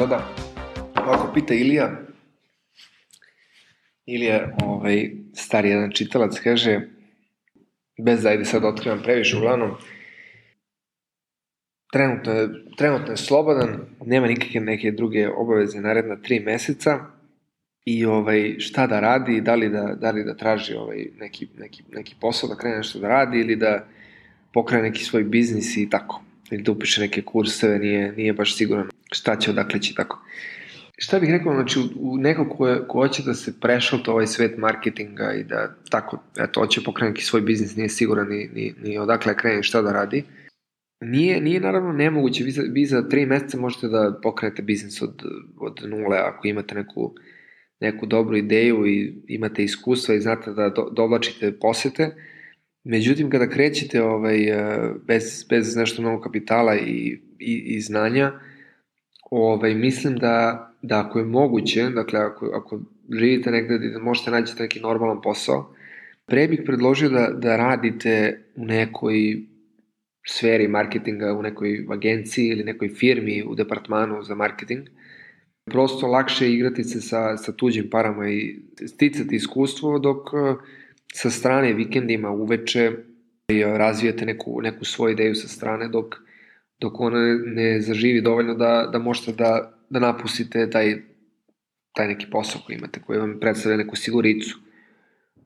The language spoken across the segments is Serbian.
epizoda. Ovako pita Ilija. Ilija, ovaj, stari jedan čitalac, kaže, bez da ide sad otkrivam previše, uglavnom, trenutno je, trenutno je slobodan, nema nikakve neke druge obaveze naredna tri meseca i ovaj, šta da radi, da li da, da, li da traži ovaj, neki, neki, neki posao, da krene nešto da radi ili da pokrene neki svoj biznis i tako ili da upiše neke kurseve, nije, nije baš siguran šta će, odakle će tako. Šta bih rekao, znači, u, neko ko, je, ko hoće da se to ovaj svet marketinga i da tako, eto, hoće pokrenuti svoj biznis, nije siguran ni, ni, ni odakle krene šta da radi, Nije, nije naravno nemoguće, vi za, vi za tri meseca možete da pokrenete biznis od, od nule ako imate neku, neku dobru ideju i imate iskustva i znate da do, dovlačite posete, Međutim, kada krećete ovaj, eh, bez, bez nešto mnogo kapitala i, i, i znanja, ovaj, mislim da, da ako je moguće, dakle, ako, ako živite negde da možete naći neki normalan posao, pre bih predložio da, da radite u nekoj sferi marketinga, u nekoj agenciji ili nekoj firmi u departmanu za marketing. Prosto lakše je igrati se sa, sa tuđim parama i sticati iskustvo dok sa strane vikendima uveče razvijate neku, neku svoju ideju sa strane dok, dok ona ne zaživi dovoljno da, da možete da, da napustite taj, taj neki posao koji imate, koji vam predstavlja neku siguricu.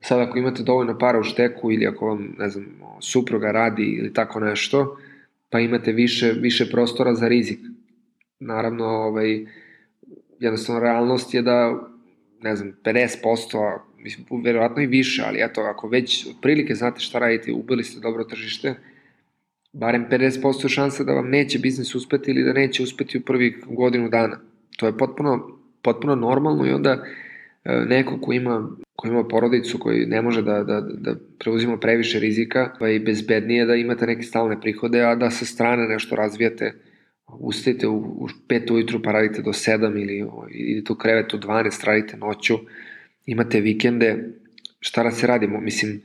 Sad ako imate dovoljno para u šteku ili ako vam, ne znam, supruga radi ili tako nešto, pa imate više, više prostora za rizik. Naravno, ovaj, jednostavno realnost je da, ne znam, 50%, mislim, verovatno i više, ali eto, ako već otprilike znate šta radite, ubili ste dobro tržište, barem 50% šanse da vam neće biznis uspeti ili da neće uspeti u prvih godinu dana. To je potpuno, potpuno normalno i onda e, neko ko ima, ko ima porodicu koji ne može da, da, da preuzima previše rizika, pa je bezbednije da imate neke stalne prihode, a da sa strane nešto razvijate, ustajete u, u 5 ujutru pa radite do 7 ili idete u krevet u 12, radite noću, imate vikende, šta da se radimo, mislim,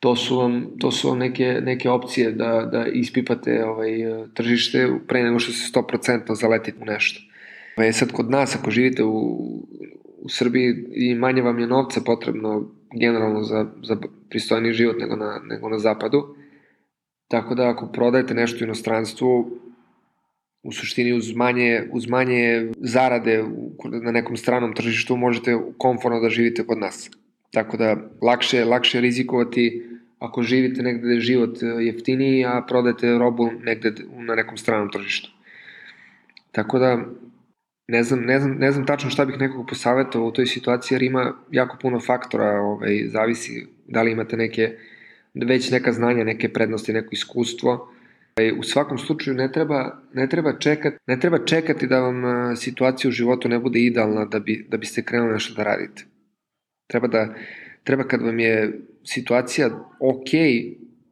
to su vam, to su vam neke, neke opcije da, da ispipate ovaj, tržište pre nego što se 100% zaletite u nešto. Je sad kod nas, ako živite u, u Srbiji i manje vam je novca potrebno generalno za, za pristojni život nego na, nego na zapadu, tako da ako prodajete nešto u inostranstvu, u suštini uz manje, uz manje zarade na nekom stranom tržištu možete komfortno da živite kod nas. Tako da lakše, lakše rizikovati ako živite negde gde je život e, jeftiniji, a prodajete robu negde na nekom stranom tržištu. Tako da ne znam, ne znam, ne znam tačno šta bih nekog posavetovao u toj situaciji, jer ima jako puno faktora, ovaj, zavisi da li imate neke, već neka znanja, neke prednosti, neko iskustvo, Ovaj, u svakom slučaju ne treba, ne treba, čekati, ne treba čekati da vam situacija u životu ne bude idealna da, bi, da biste krenuli nešto da radite. Treba da, treba kad vam je situacija ok,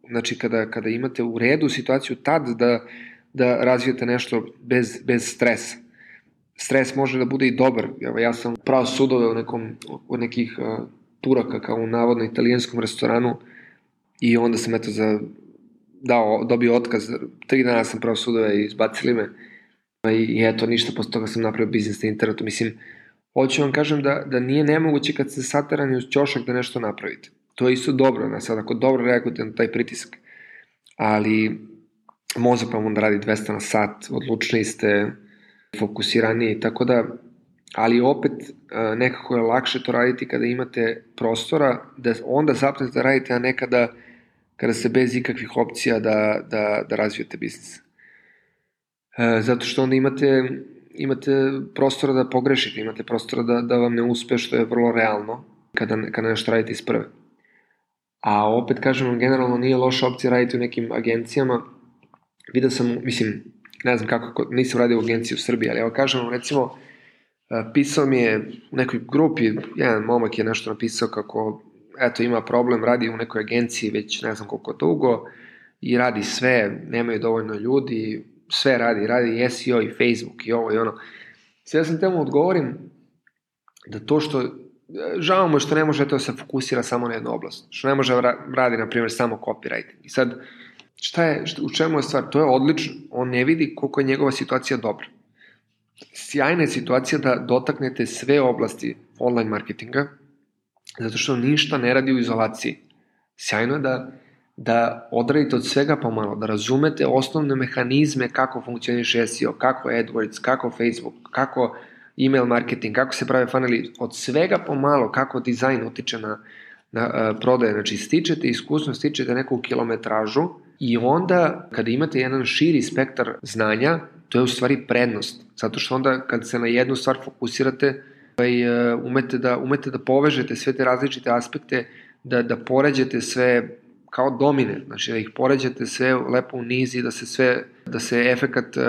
znači kada, kada imate u redu situaciju tad da, da razvijete nešto bez, bez stresa. Stres može da bude i dobar. Evo, ja sam pravo sudove u nekom, od nekih uh, turaka kao u navodno italijanskom restoranu i onda sam eto za dao, dobio otkaz, tri dana sam pravo sudove i izbacili me i, i eto, ništa, posle toga sam napravio biznis na internetu, mislim, hoću vam kažem da, da nije nemoguće kad ste saterani uz ćošak da nešto napravite. To je isto dobro, na sad, ako dobro reagujete na taj pritisak, ali mozak vam onda radi 200 na sat, odlučni ste, fokusirani, tako da, ali opet nekako je lakše to raditi kada imate prostora, da onda zapnete da radite, a nekada kada ste bez ikakvih opcija da, da, da razvijete biznis. E, zato što onda imate, imate prostora da pogrešite, imate prostora da, da vam ne uspe, što je vrlo realno kada, kada nešto radite iz prve. A opet kažem generalno nije loša opcija raditi u nekim agencijama. Vidio sam, mislim, ne znam kako, nisam radio u agenciji u Srbiji, ali evo kažem recimo, e, pisao mi je u nekoj grupi, jedan momak je nešto napisao kako eto, ima problem, radi u nekoj agenciji već ne znam koliko dugo i radi sve, nemaju dovoljno ljudi, sve radi, radi SEO i Facebook i ovo i ono. Sve ja sam temu odgovorim da to što, žao mu što ne može to da se fokusira samo na jednu oblast, što ne može radi, na primjer, samo copywriting. I sad, šta je, šta, u čemu je stvar? To je odlično, on ne vidi koliko je njegova situacija dobra. sjajna je situacija da dotaknete sve oblasti online marketinga, zato što ništa ne radi u izolaciji. Sjajno je da, da odradite od svega pomalo, da razumete osnovne mehanizme kako funkcioniše SEO, kako AdWords, kako Facebook, kako email marketing, kako se prave funneli, od svega pomalo, kako dizajn utiče na, na uh, prodaje. Znači, stičete iskusno, stičete neku kilometražu i onda kada imate jedan širi spektar znanja, to je u stvari prednost. Zato što onda kad se na jednu stvar fokusirate, ovaj, umete, da, umete da povežete sve te različite aspekte, da, da poređete sve kao domine, znači da ih poređate sve lepo u nizi, da se sve, da se efekat uh,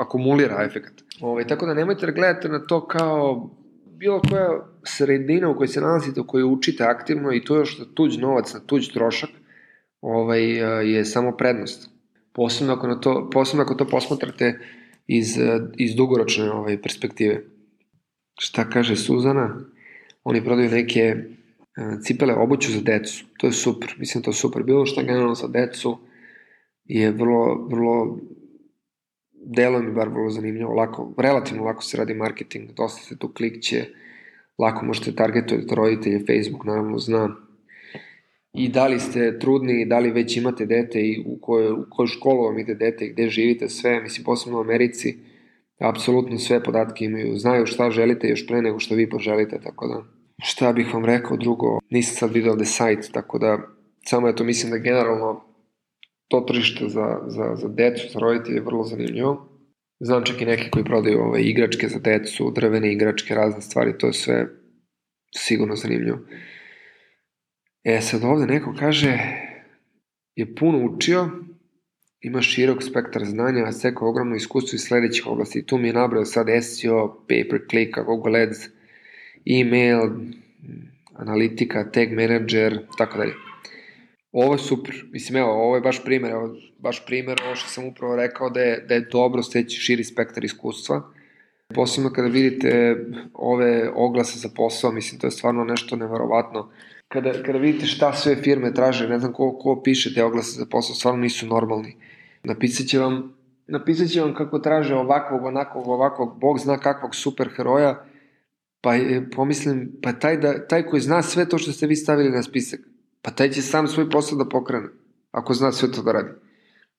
akumulira efekat. Ove, ovaj, tako da nemojte da gledate na to kao bilo koja sredina u kojoj se nalazite, u kojoj učite aktivno i to je što tuđ novac na tuđ trošak ovaj, je samo prednost. Posebno ako, na to, posebno ako to posmatrate iz, iz dugoročne ovaj, perspektive. Šta kaže Suzana? Oni prodaju neke cipele obuću za decu. To je super. Mislim to je super. Bilo šta generalno za decu je vrlo, vrlo delo mi bar vrlo zanimljivo, lako, relativno lako se radi marketing, dosta se tu klikće, lako možete targetovati roditelje, Facebook naravno zna. I da li ste trudni, da li već imate dete i u kojoj, u kojoj školu vam ide dete i gde živite, sve, mislim, posebno u Americi, apsolutno sve podatke imaju, znaju šta želite još pre nego što vi poželite, tako da šta bih vam rekao drugo, nisam sad vidio ovde sajt, tako da samo je to mislim da generalno to tržište za, za, za decu, za roditelje je vrlo zanimljivo. Znam čak i neki koji prodaju ove igračke za decu, drvene igračke, razne stvari, to je sve sigurno zanimljivo. E sad ovde neko kaže je puno učio, ima širok spektar znanja, a seko ogromno iskustvo iz sledećih oblasti. Tu mi je nabrao sad SEO, pay per click, Google Ads, email, analitika, tag manager, tako dalje. Ovo je super. Mislim, evo, ovo je baš primer, evo, baš primer, ovo što sam upravo rekao da je, da je dobro steći širi spektar iskustva. Posebno kada vidite ove oglase za posao, mislim, to je stvarno nešto neverovatno. Kada, kada vidite šta sve firme traže, ne znam ko, ko piše te oglase za posao, stvarno nisu normalni. Napisat će vam, napisat će vam kako traže ovakvog, onakvog, ovakvog, bog zna kakvog super heroja, pa pomislim, pa taj, da, taj koji zna sve to što ste vi stavili na spisak, pa taj će sam svoj posao da pokrene, ako zna sve to da radi.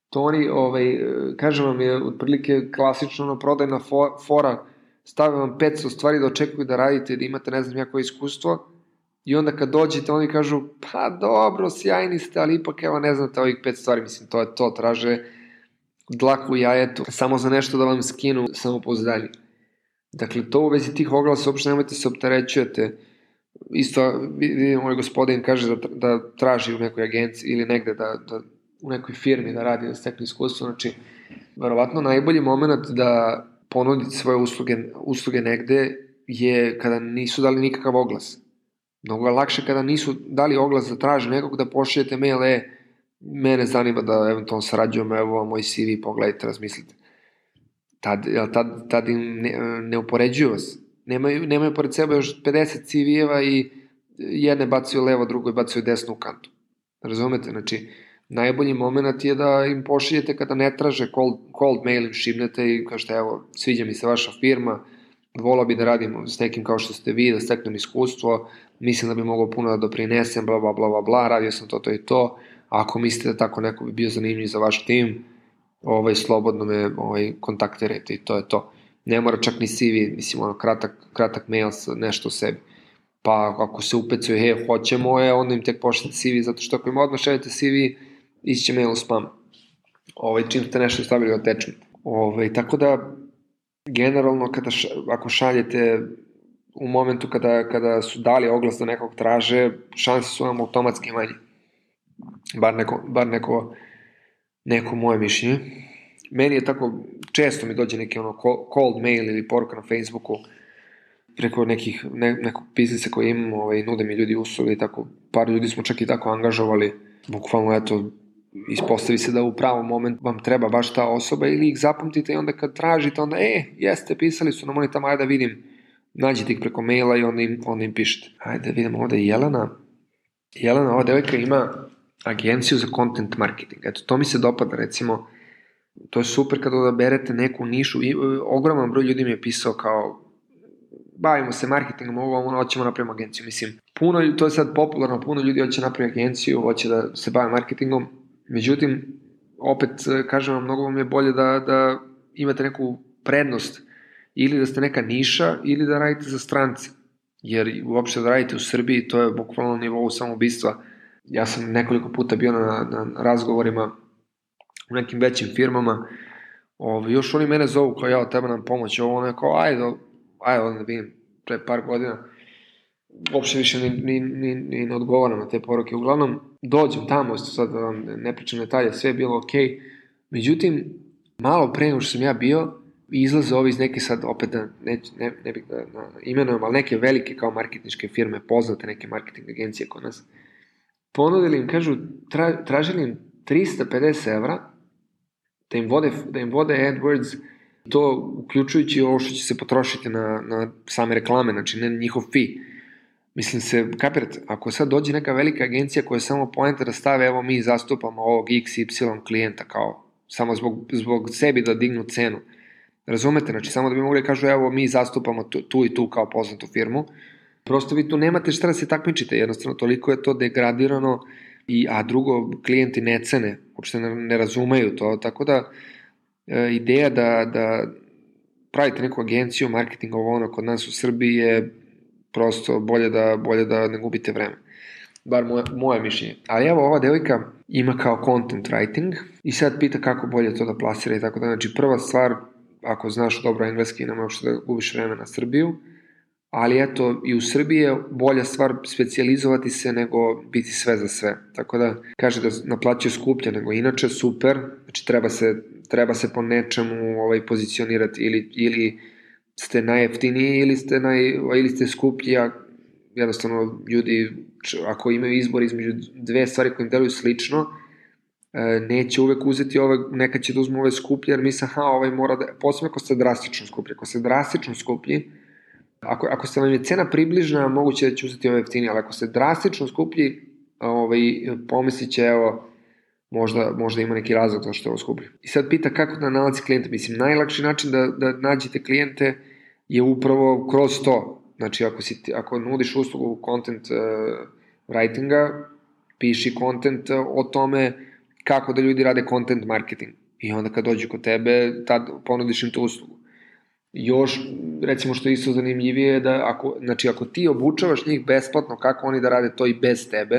To oni, ovaj, kažem vam, je otprilike klasično na prodajna fora, stave vam 500 stvari da očekuju da radite, da imate ne znam jako iskustvo, i onda kad dođete oni kažu, pa dobro, sjajni ste, ali ipak evo ne znate ovih pet stvari, mislim, to je to, traže dlaku jajetu, samo za nešto da vam skinu samopouzdanje. Dakle, to u vezi tih oglasa uopšte nemojte se opterećujete, isto vidim ovaj gospodin kaže da, da traži u nekoj agenciji ili negde da, da u nekoj firmi da radi, da stekne iskustvo, znači verovatno najbolji moment da ponudite svoje usluge, usluge negde je kada nisu dali nikakav oglas. Mnogo je lakše kada nisu dali oglas da traže nekog da pošaljete mail, e, mene zanima da eventualno sarađujemo, evo moj CV, pogledajte, razmislite. Tad, tad, tad im ne, ne upoređuju vas nemaju, nemaju pored sebe još 50 CV-eva i jedne bacaju levo, drugoj bacaju desno u kantu. Razumete? Znači, najbolji moment je da im pošiljete kada ne traže cold, cold mail im šibnete i kažete evo, sviđa mi se vaša firma, volao bi da radimo s nekim kao što ste vi, da steknem iskustvo, mislim da bi mogao puno da doprinesem, bla, bla, bla, bla, bla, radio sam to, to i to. Ako mislite da tako neko bi bio zanimljiv za vaš tim, ovaj, slobodno me ovaj, kontaktirajte i to je to ne mora čak ni CV, mislim, ono, kratak, kratak mail sa nešto o sebi. Pa ako se upecuje, he, hoćemo je, onda im tek pošljete CV, zato što ako im odmah šaljete CV, isće mail u spam. Ovaj, čim ste nešto stavili u attachment. Ovaj, tako da, generalno, kada ša, ako šaljete u momentu kada, kada su dali oglas da nekog traže, šanse su vam automatski manje. Bar neko, bar neko, neko moje mišljenje meni je tako, često mi dođe neki ono cold mail ili poruka na Facebooku preko nekih, ne, nekog biznisa koji imam, ovaj, nude mi ljudi usluge i tako, par ljudi smo čak i tako angažovali, bukvalno eto, ispostavi se da u pravom moment vam treba baš ta osoba ili ih zapamtite i onda kad tražite, onda, e, jeste, pisali su nam oni tamo, ajde da vidim, nađite ih preko maila i onda im, onda im pišete. Ajde da vidimo ovde Jelena. Jelena, ova devojka ima agenciju za content marketing. Eto, to mi se dopada, recimo, to je super kada odaberete neku nišu. I, ogroman broj ljudi mi je pisao kao bavimo se marketingom, ovo, ono, hoćemo napravimo agenciju. Mislim, puno, to je sad popularno, puno ljudi hoće napraviti agenciju, hoće da se bave marketingom. Međutim, opet, kažem vam, mnogo vam je bolje da, da imate neku prednost ili da ste neka niša ili da radite za strance. Jer uopšte da radite u Srbiji, to je bukvalno nivou samobistva. Ja sam nekoliko puta bio na, na razgovorima u nekim većim firmama, Ovo, još oni mene zovu kao ja, treba nam pomoć, ovo ono je kao, ajde, ajde, onda da vidim, pre par godina, uopšte više ni, ni, ni, ni ne odgovaram na te poruke. Uglavnom, dođem tamo, sad da vam ne pričam detalje, sve je bilo okej. Okay. Međutim, malo pre nego što sam ja bio, izlaze ovi iz neke sad, opet da ne, ne, ne bih da, da imenujem, ali neke velike kao marketničke firme, poznate neke marketing agencije kod nas, ponudili im, kažu, tra, tražili im 350 evra da im vode, da im vode AdWords, to uključujući ovo što će se potrošiti na, na same reklame, znači ne njihov fee. Mislim se, kapirate, ako sad dođe neka velika agencija koja samo poenta da stave, evo mi zastupamo ovog XY klijenta kao samo zbog, zbog sebi da dignu cenu. Razumete, znači samo da bi mogli da kažu evo mi zastupamo tu, tu i tu kao poznatu firmu. Prosto vi tu nemate šta da se takmičite, jednostavno toliko je to degradirano i, a drugo, klijenti ne cene, uopšte ne, ne razumeju to, tako da e, ideja da, da pravite neku agenciju, marketing ovo ono kod nas u Srbiji je prosto bolje da, bolje da ne gubite vreme. Bar moje, moje mišljenje. Ali evo, ova devojka ima kao content writing i sad pita kako bolje to da plasira i tako da. Znači, prva stvar, ako znaš dobro engleski, nema uopšte da gubiš vreme na Srbiju, ali eto, i u Srbiji je bolja stvar specializovati se nego biti sve za sve. Tako da, kaže da naplaćuje skuplje nego inače, super, znači treba se, treba se po nečemu ovaj, pozicionirati ili, ili ste najjeftiniji ili ste, naj, ili ste skuplji, a jednostavno ljudi, ako imaju izbor između dve stvari koje im deluju slično, e, neće uvek uzeti ove, neka će da uzmu ove skuplje, jer misle, aha, ovaj mora da, posebno ako ste drastično skuplji, ako ste drastično skuplji, ako, ako ste vam je cena približna, moguće da će uzeti ove jeftinije, ali ako ste drastično skuplji, ovaj, pomislit će, evo, možda, možda ima neki razlog to što je ovo skuplje. I sad pita kako da nalazi klijente. Mislim, najlakši način da, da nađete klijente je upravo kroz to. Znači, ako, si, ako nudiš uslugu content uh, writinga, piši content o tome kako da ljudi rade content marketing. I onda kad dođu kod tebe, tad ponudiš im tu uslugu. Još, recimo što je isto zanimljivije, da ako, znači ako ti obučavaš njih besplatno kako oni da rade to i bez tebe,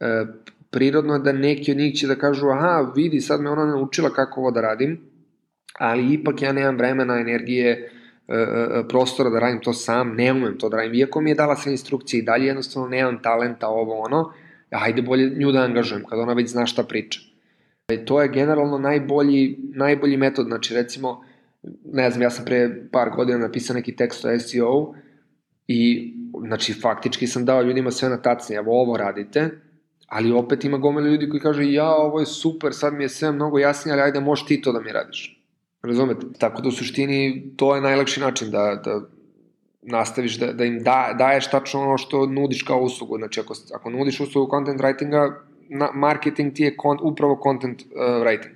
e, prirodno je da neki od njih će da kažu, aha, vidi, sad me ona naučila kako ovo da radim, ali ipak ja nemam vremena, energije, e, e, prostora da radim to sam, ne umem to da radim, iako mi je dala sve instrukcije i dalje jednostavno nemam talenta, ovo ono, ajde bolje nju da angažujem, kada ona već zna šta priča. E, to je generalno najbolji, najbolji metod, znači recimo, ne znam, ja sam pre par godina napisao neki tekst o SEO i, znači, faktički sam dao ljudima sve na tacni, evo ovo radite, ali opet ima gomele ljudi koji kažu, ja, ovo je super, sad mi je sve mnogo jasnije, ali ajde, možeš ti to da mi radiš. Razumete? Tako da u suštini to je najlakši način da, da nastaviš da, da im da, daješ tačno ono što nudiš kao uslugu. Znači, ako, ako nudiš uslugu content writinga, na, marketing ti je kon, upravo content uh, writing.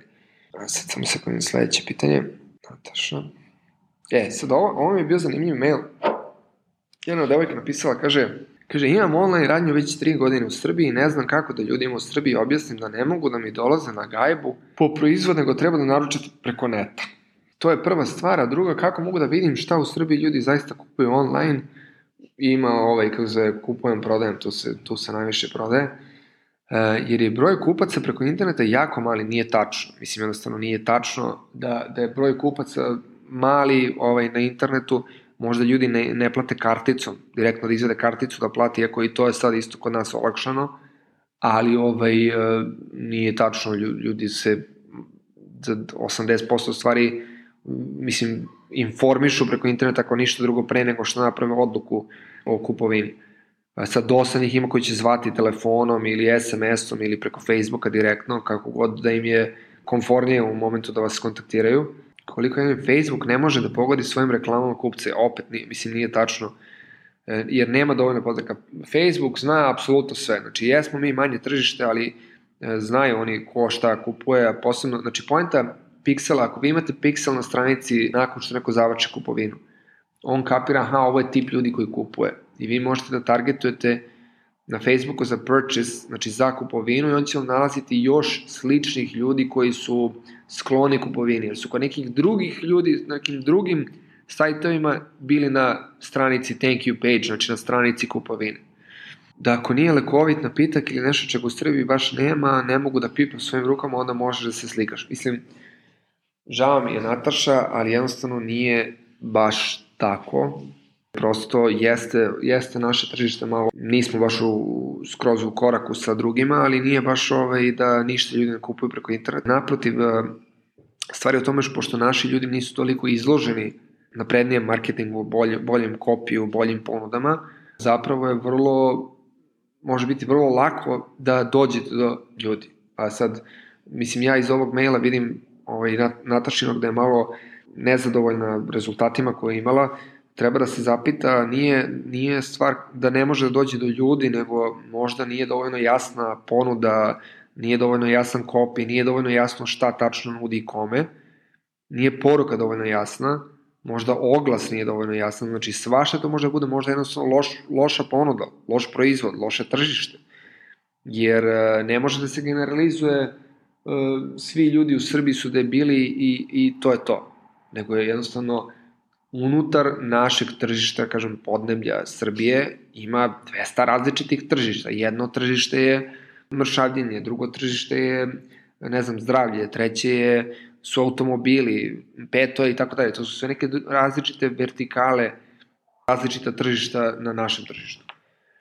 A sad samo sekund, sledeće pitanje. Nataša. E, sad ovo, ovo mi je bio zanimljiv mail. Jedna devojka napisala, kaže, kaže, imam online radnju već tri godine u Srbiji i ne znam kako da ljudima u Srbiji objasnim da ne mogu da mi dolaze na gajbu po proizvod, nego treba da naručate preko neta. To je prva stvar, a druga, kako mogu da vidim šta u Srbiji ljudi zaista kupuju online, ima ovaj, kako se kupujem, prodajem, tu se, tu se najviše prodaje, jer je broj kupaca preko interneta jako mali, nije tačno. Mislim, jednostavno nije tačno da, da je broj kupaca mali ovaj, na internetu, možda ljudi ne, ne plate karticom, direktno da izvede karticu da plati, iako i to je sad isto kod nas olakšano, ali ovaj, e, nije tačno, ljudi se za 80% stvari mislim, informišu preko interneta ako ništa drugo pre nego što naprave odluku o kupovini. Sad dosta njih ima koji će zvati telefonom ili SMS-om ili preko Facebooka direktno, kako god da im je konfornije u momentu da vas kontaktiraju. Koliko je Facebook ne može da pogodi svojim reklamama kupce, opet nije, mislim nije tačno, e, jer nema dovoljno podataka. Facebook zna apsolutno sve, znači jesmo mi manje tržište, ali e, znaju oni ko šta kupuje, posebno, znači poenta piksela, ako vi imate piksel na stranici nakon što neko zavače kupovinu, on kapira, aha, ovo je tip ljudi koji kupuje. I vi možete da targetujete na Facebooku za purchase, znači za kupovinu i on će vam nalaziti još sličnih ljudi koji su skloni kupovini, jer su kod nekih drugih ljudi, nekim drugim sajtovima bili na stranici thank you page, znači na stranici kupovine. Da ako nije lekovit napitak ili nešto čega u Srbiji baš nema, ne mogu da pipam svojim rukama, onda možeš da se slikaš. Mislim, žao mi je Nataša, ali jednostavno nije baš tako. Prosto jeste, jeste naše tržište malo, nismo baš u, skroz u koraku sa drugima, ali nije baš ovaj, da ništa ljudi ne kupuju preko interneta. Naprotiv, eh, stvari o tome što pošto naši ljudi nisu toliko izloženi naprednijem marketingu, bolje, boljem kopiju, boljim ponudama, zapravo je vrlo, može biti vrlo lako da dođete do ljudi. A sad, mislim, ja iz ovog maila vidim ovaj, Natašinog da je malo nezadovoljna rezultatima koje je imala, treba da se zapita, nije, nije stvar da ne može da dođe do ljudi, nego možda nije dovoljno jasna ponuda, nije dovoljno jasan kopij, nije dovoljno jasno šta tačno nudi i kome, nije poruka dovoljno jasna, možda oglas nije dovoljno jasan, znači svašta to može da bude možda jednostavno loš, loša ponuda, loš proizvod, loše tržište, jer e, ne može da se generalizuje e, svi ljudi u Srbiji su debili i, i to je to, nego je jednostavno unutar našeg tržišta, kažem, podneblja Srbije ima 200 različitih tržišta. Jedno tržište je mršavljenje, drugo tržište je, ne znam, zdravlje, treće je su automobili, peto i tako dalje. To su sve neke različite vertikale, različita tržišta na našem tržištu.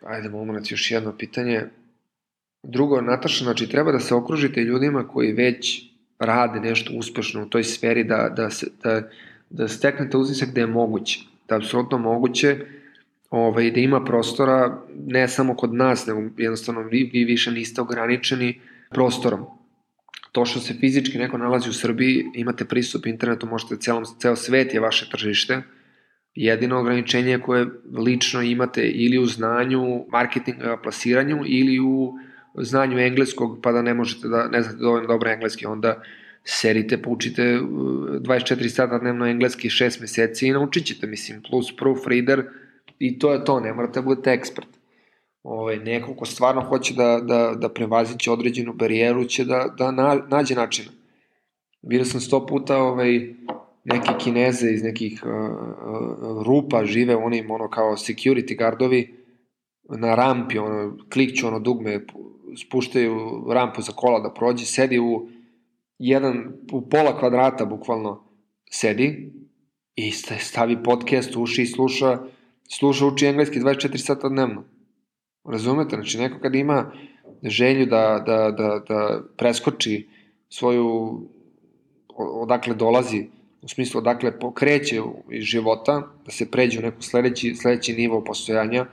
Ajde, moment, još jedno pitanje. Drugo, Nataša, znači treba da se okružite ljudima koji već rade nešto uspešno u toj sferi, da, da, se, da, da steknete utisak da je moguće, da je apsolutno moguće ovaj, da ima prostora ne samo kod nas, nego jednostavno vi, vi više niste ograničeni prostorom. To što se fizički neko nalazi u Srbiji, imate pristup internetu, možete celom, ceo svet je vaše tržište, jedino ograničenje koje lično imate ili u znanju marketinga, plasiranju ili u znanju engleskog, pa da ne možete da ne znate dovoljno dobro engleski, onda serite, poučite 24 uh, sata dnevno engleski 6 meseci i naučit ćete, mislim, plus proofreader i to je to, ne morate da budete ekspert ovaj, neko ko stvarno hoće da, da, da prevaziće određenu barijeru će da, da na, nađe načina. Vidio sam sto puta ovaj, neke kineze iz nekih uh, uh, rupa žive oni ono kao security gardovi na rampi, ono, klikću ono dugme, spuštaju rampu za kola da prođe, sedi u jedan, u pola kvadrata bukvalno sedi i stavi podcast, uši i sluša, sluša uči engleski 24 sata dnevno. Razumete? Znači, neko kad ima želju da, da, da, da preskoči svoju, odakle dolazi, u smislu odakle pokreće iz života, da se pređe u neku sledeći, sledeći nivo postojanja,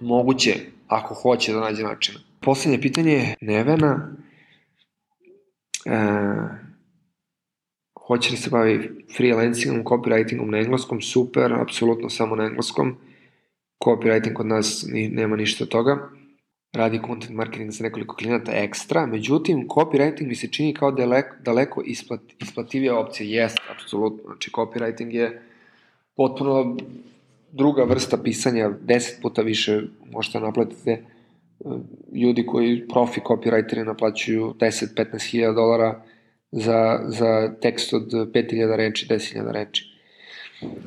moguće, ako hoće da nađe načina. Poslednje pitanje je Nevena. E, hoće li se bavi freelancingom, copywritingom na engleskom? Super, apsolutno samo na engleskom. Copywriting kod nas ni, nema ništa od toga, radi content marketing za nekoliko klijenata ekstra, međutim, copywriting mi se čini kao daleko, daleko isplat, isplativija opcija, jest, apsolutno, znači copywriting je potpuno druga vrsta pisanja, deset puta više možete naplatite ljudi koji profi copywriteri naplaćuju 10-15 hiljada dolara za, za tekst od 5000 reči, 10.000 reči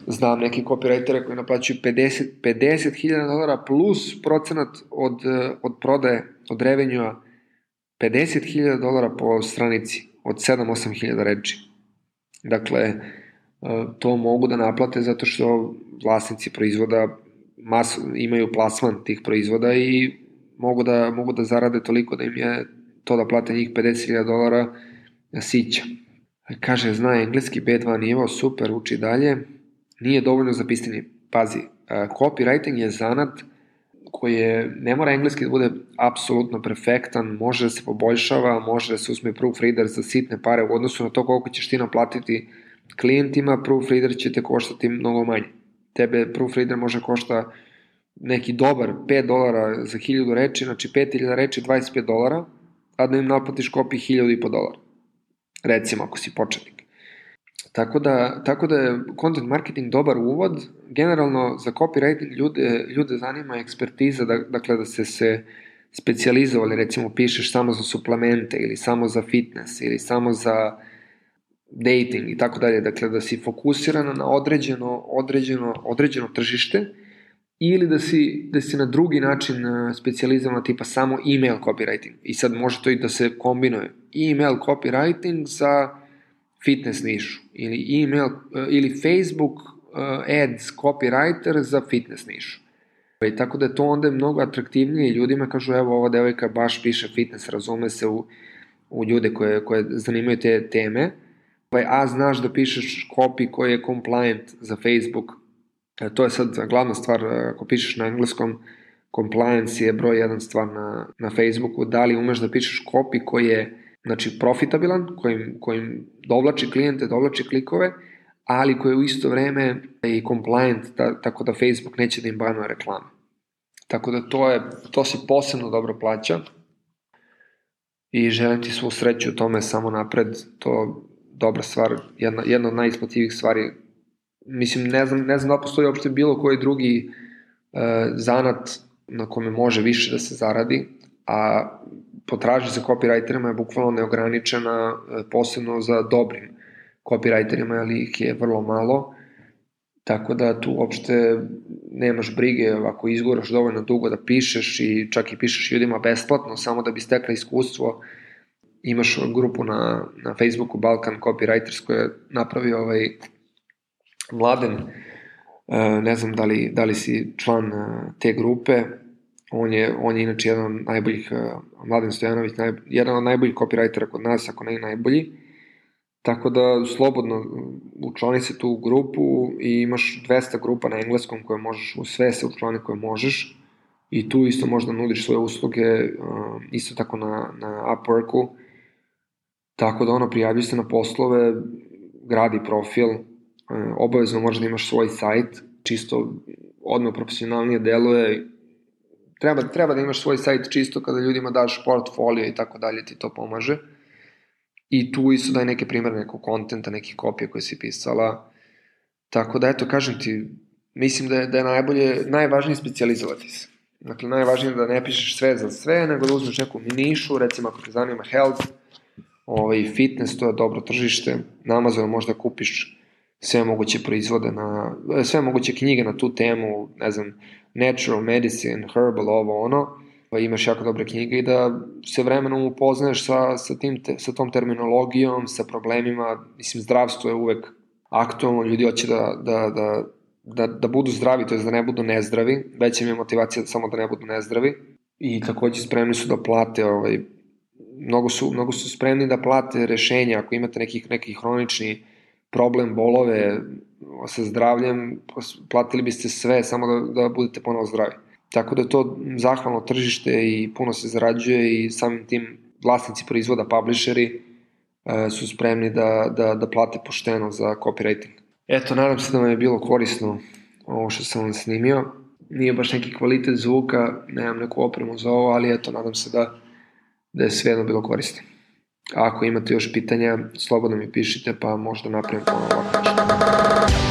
znam neke copywritere koji naplaćuju 50 50.000 dolara plus procenat od, od prodaje, od revenjua 50.000 dolara po stranici od 7-8 hiljada reči. Dakle, to mogu da naplate zato što vlasnici proizvoda mas, imaju plasman tih proizvoda i mogu da, mogu da zarade toliko da im je to da plate njih 50.000 dolara sića. Kaže, zna engleski B2 nivo, super, uči dalje nije dovoljno za pisanje. Pazi, copywriting je zanat koji je, ne mora engleski da bude apsolutno perfektan, može da se poboljšava, može da se usme proofreader za sitne pare u odnosu na to koliko ćeš ti naplatiti klijentima, proofreader će te koštati mnogo manje. Tebe proofreader može košta neki dobar 5 dolara za 1000 reči, znači 5000 reči 25 dolara, a da im naplatiš kopiji 1000 i po dolara. recimo ako si početnik. Tako da, tako da je content marketing dobar uvod. Generalno za copywriting ljude, ljude zanima ekspertiza, da, dakle da se se specializovali, recimo pišeš samo za suplemente ili samo za fitness ili samo za dating i tako dalje, dakle da si fokusiran na određeno, određeno, određeno tržište ili da si, da si na drugi način e, specializovan tipa samo email copywriting. I sad može to i da se kombinuje. Email copywriting za fitness nišu ili email e, ili Facebook e, ads copywriter za fitness nišu. I tako da je to onda mnogo atraktivnije ljudima kažu evo ova devojka baš piše fitness, razume se u, u ljude koje, koje zanimaju te teme, a znaš da pišeš copy koji je compliant za Facebook, E, to je sad glavna stvar, e, ako pišeš na engleskom, compliance je broj jedan stvar na, na Facebooku, da li umeš da pišeš copy koji je znači, profitabilan, kojim, kojim dovlači klijente, dovlači klikove, ali koji je u isto vreme i compliant, da, tako da Facebook neće da im banuje reklame. Tako da to, je, to se posebno dobro plaća i želim ti svu sreću u tome samo napred, to dobra stvar, jedna, jedna od najisplativih stvari mislim, ne znam, ne znam da postoji uopšte bilo koji drugi e, zanat na kome može više da se zaradi, a potražnja za copywriterima je bukvalno neograničena, e, posebno za dobrim copywriterima, ali ih je vrlo malo, tako da tu uopšte nemaš brige ako izgoraš dovoljno dugo da pišeš i čak i pišeš ljudima besplatno, samo da bi stekla iskustvo, imaš grupu na, na Facebooku Balkan Copywriters koja je napravio ovaj Mladen, e, ne znam da li, da li si član e, te grupe, on je, on je inače jedan od najboljih, e, Mladen Stojanović, naj, jedan od najboljih copywritera kod nas, ako ne najbolji, tako da slobodno učlani se tu u grupu i imaš 200 grupa na engleskom koje možeš, u sve se učlani koje možeš i tu isto možda nudiš svoje usluge, isto tako na, na Upworku, tako da ono, prijavljuj se na poslove, gradi profil, E, obavezno možda imaš svoj sajt, čisto odmah profesionalnije deluje, treba, treba da imaš svoj sajt čisto kada ljudima daš portfolio i tako dalje, ti to pomaže. I tu isto daj neke primere nekog kontenta, nekih kopija koje si pisala. Tako da, eto, kažem ti, mislim da je, da je najbolje, najvažnije specializovati se. Dakle, najvažnije je da ne pišeš sve za sve, nego da uzmeš neku nišu, recimo ako te zanima health, ovaj, fitness, to je dobro tržište, na Amazonu možda kupiš sve moguće proizvode na, sve moguće knjige na tu temu, ne znam, natural medicine, herbal, ovo ono, pa imaš jako dobre knjige i da se vremenom upoznaješ sa, sa, tim te, sa tom terminologijom, sa problemima, mislim, zdravstvo je uvek aktualno, ljudi hoće da, da, da, da, da budu zdravi, to je da ne budu nezdravi, veća mi je motivacija samo da ne budu nezdravi. I takođe spremni su da plate ovaj, mnogo su, mnogo su spremni da plate rešenja ako imate nekih, nekih hronični problem, bolove sa zdravljem, platili biste sve samo da, da budete ponovo zdravi. Tako da to zahvalno tržište i puno se zarađuje i samim tim vlasnici proizvoda, publisheri, e, su spremni da, da, da plate pošteno za copywriting. Eto, nadam se da vam je bilo korisno ovo što sam vam snimio. Nije baš neki kvalitet zvuka, nemam neku opremu za ovo, ali eto, nadam se da, da je sve jedno bilo korisno. A ako imate još pitanja, slobodno mi pišite pa možda napravim ponovno ovako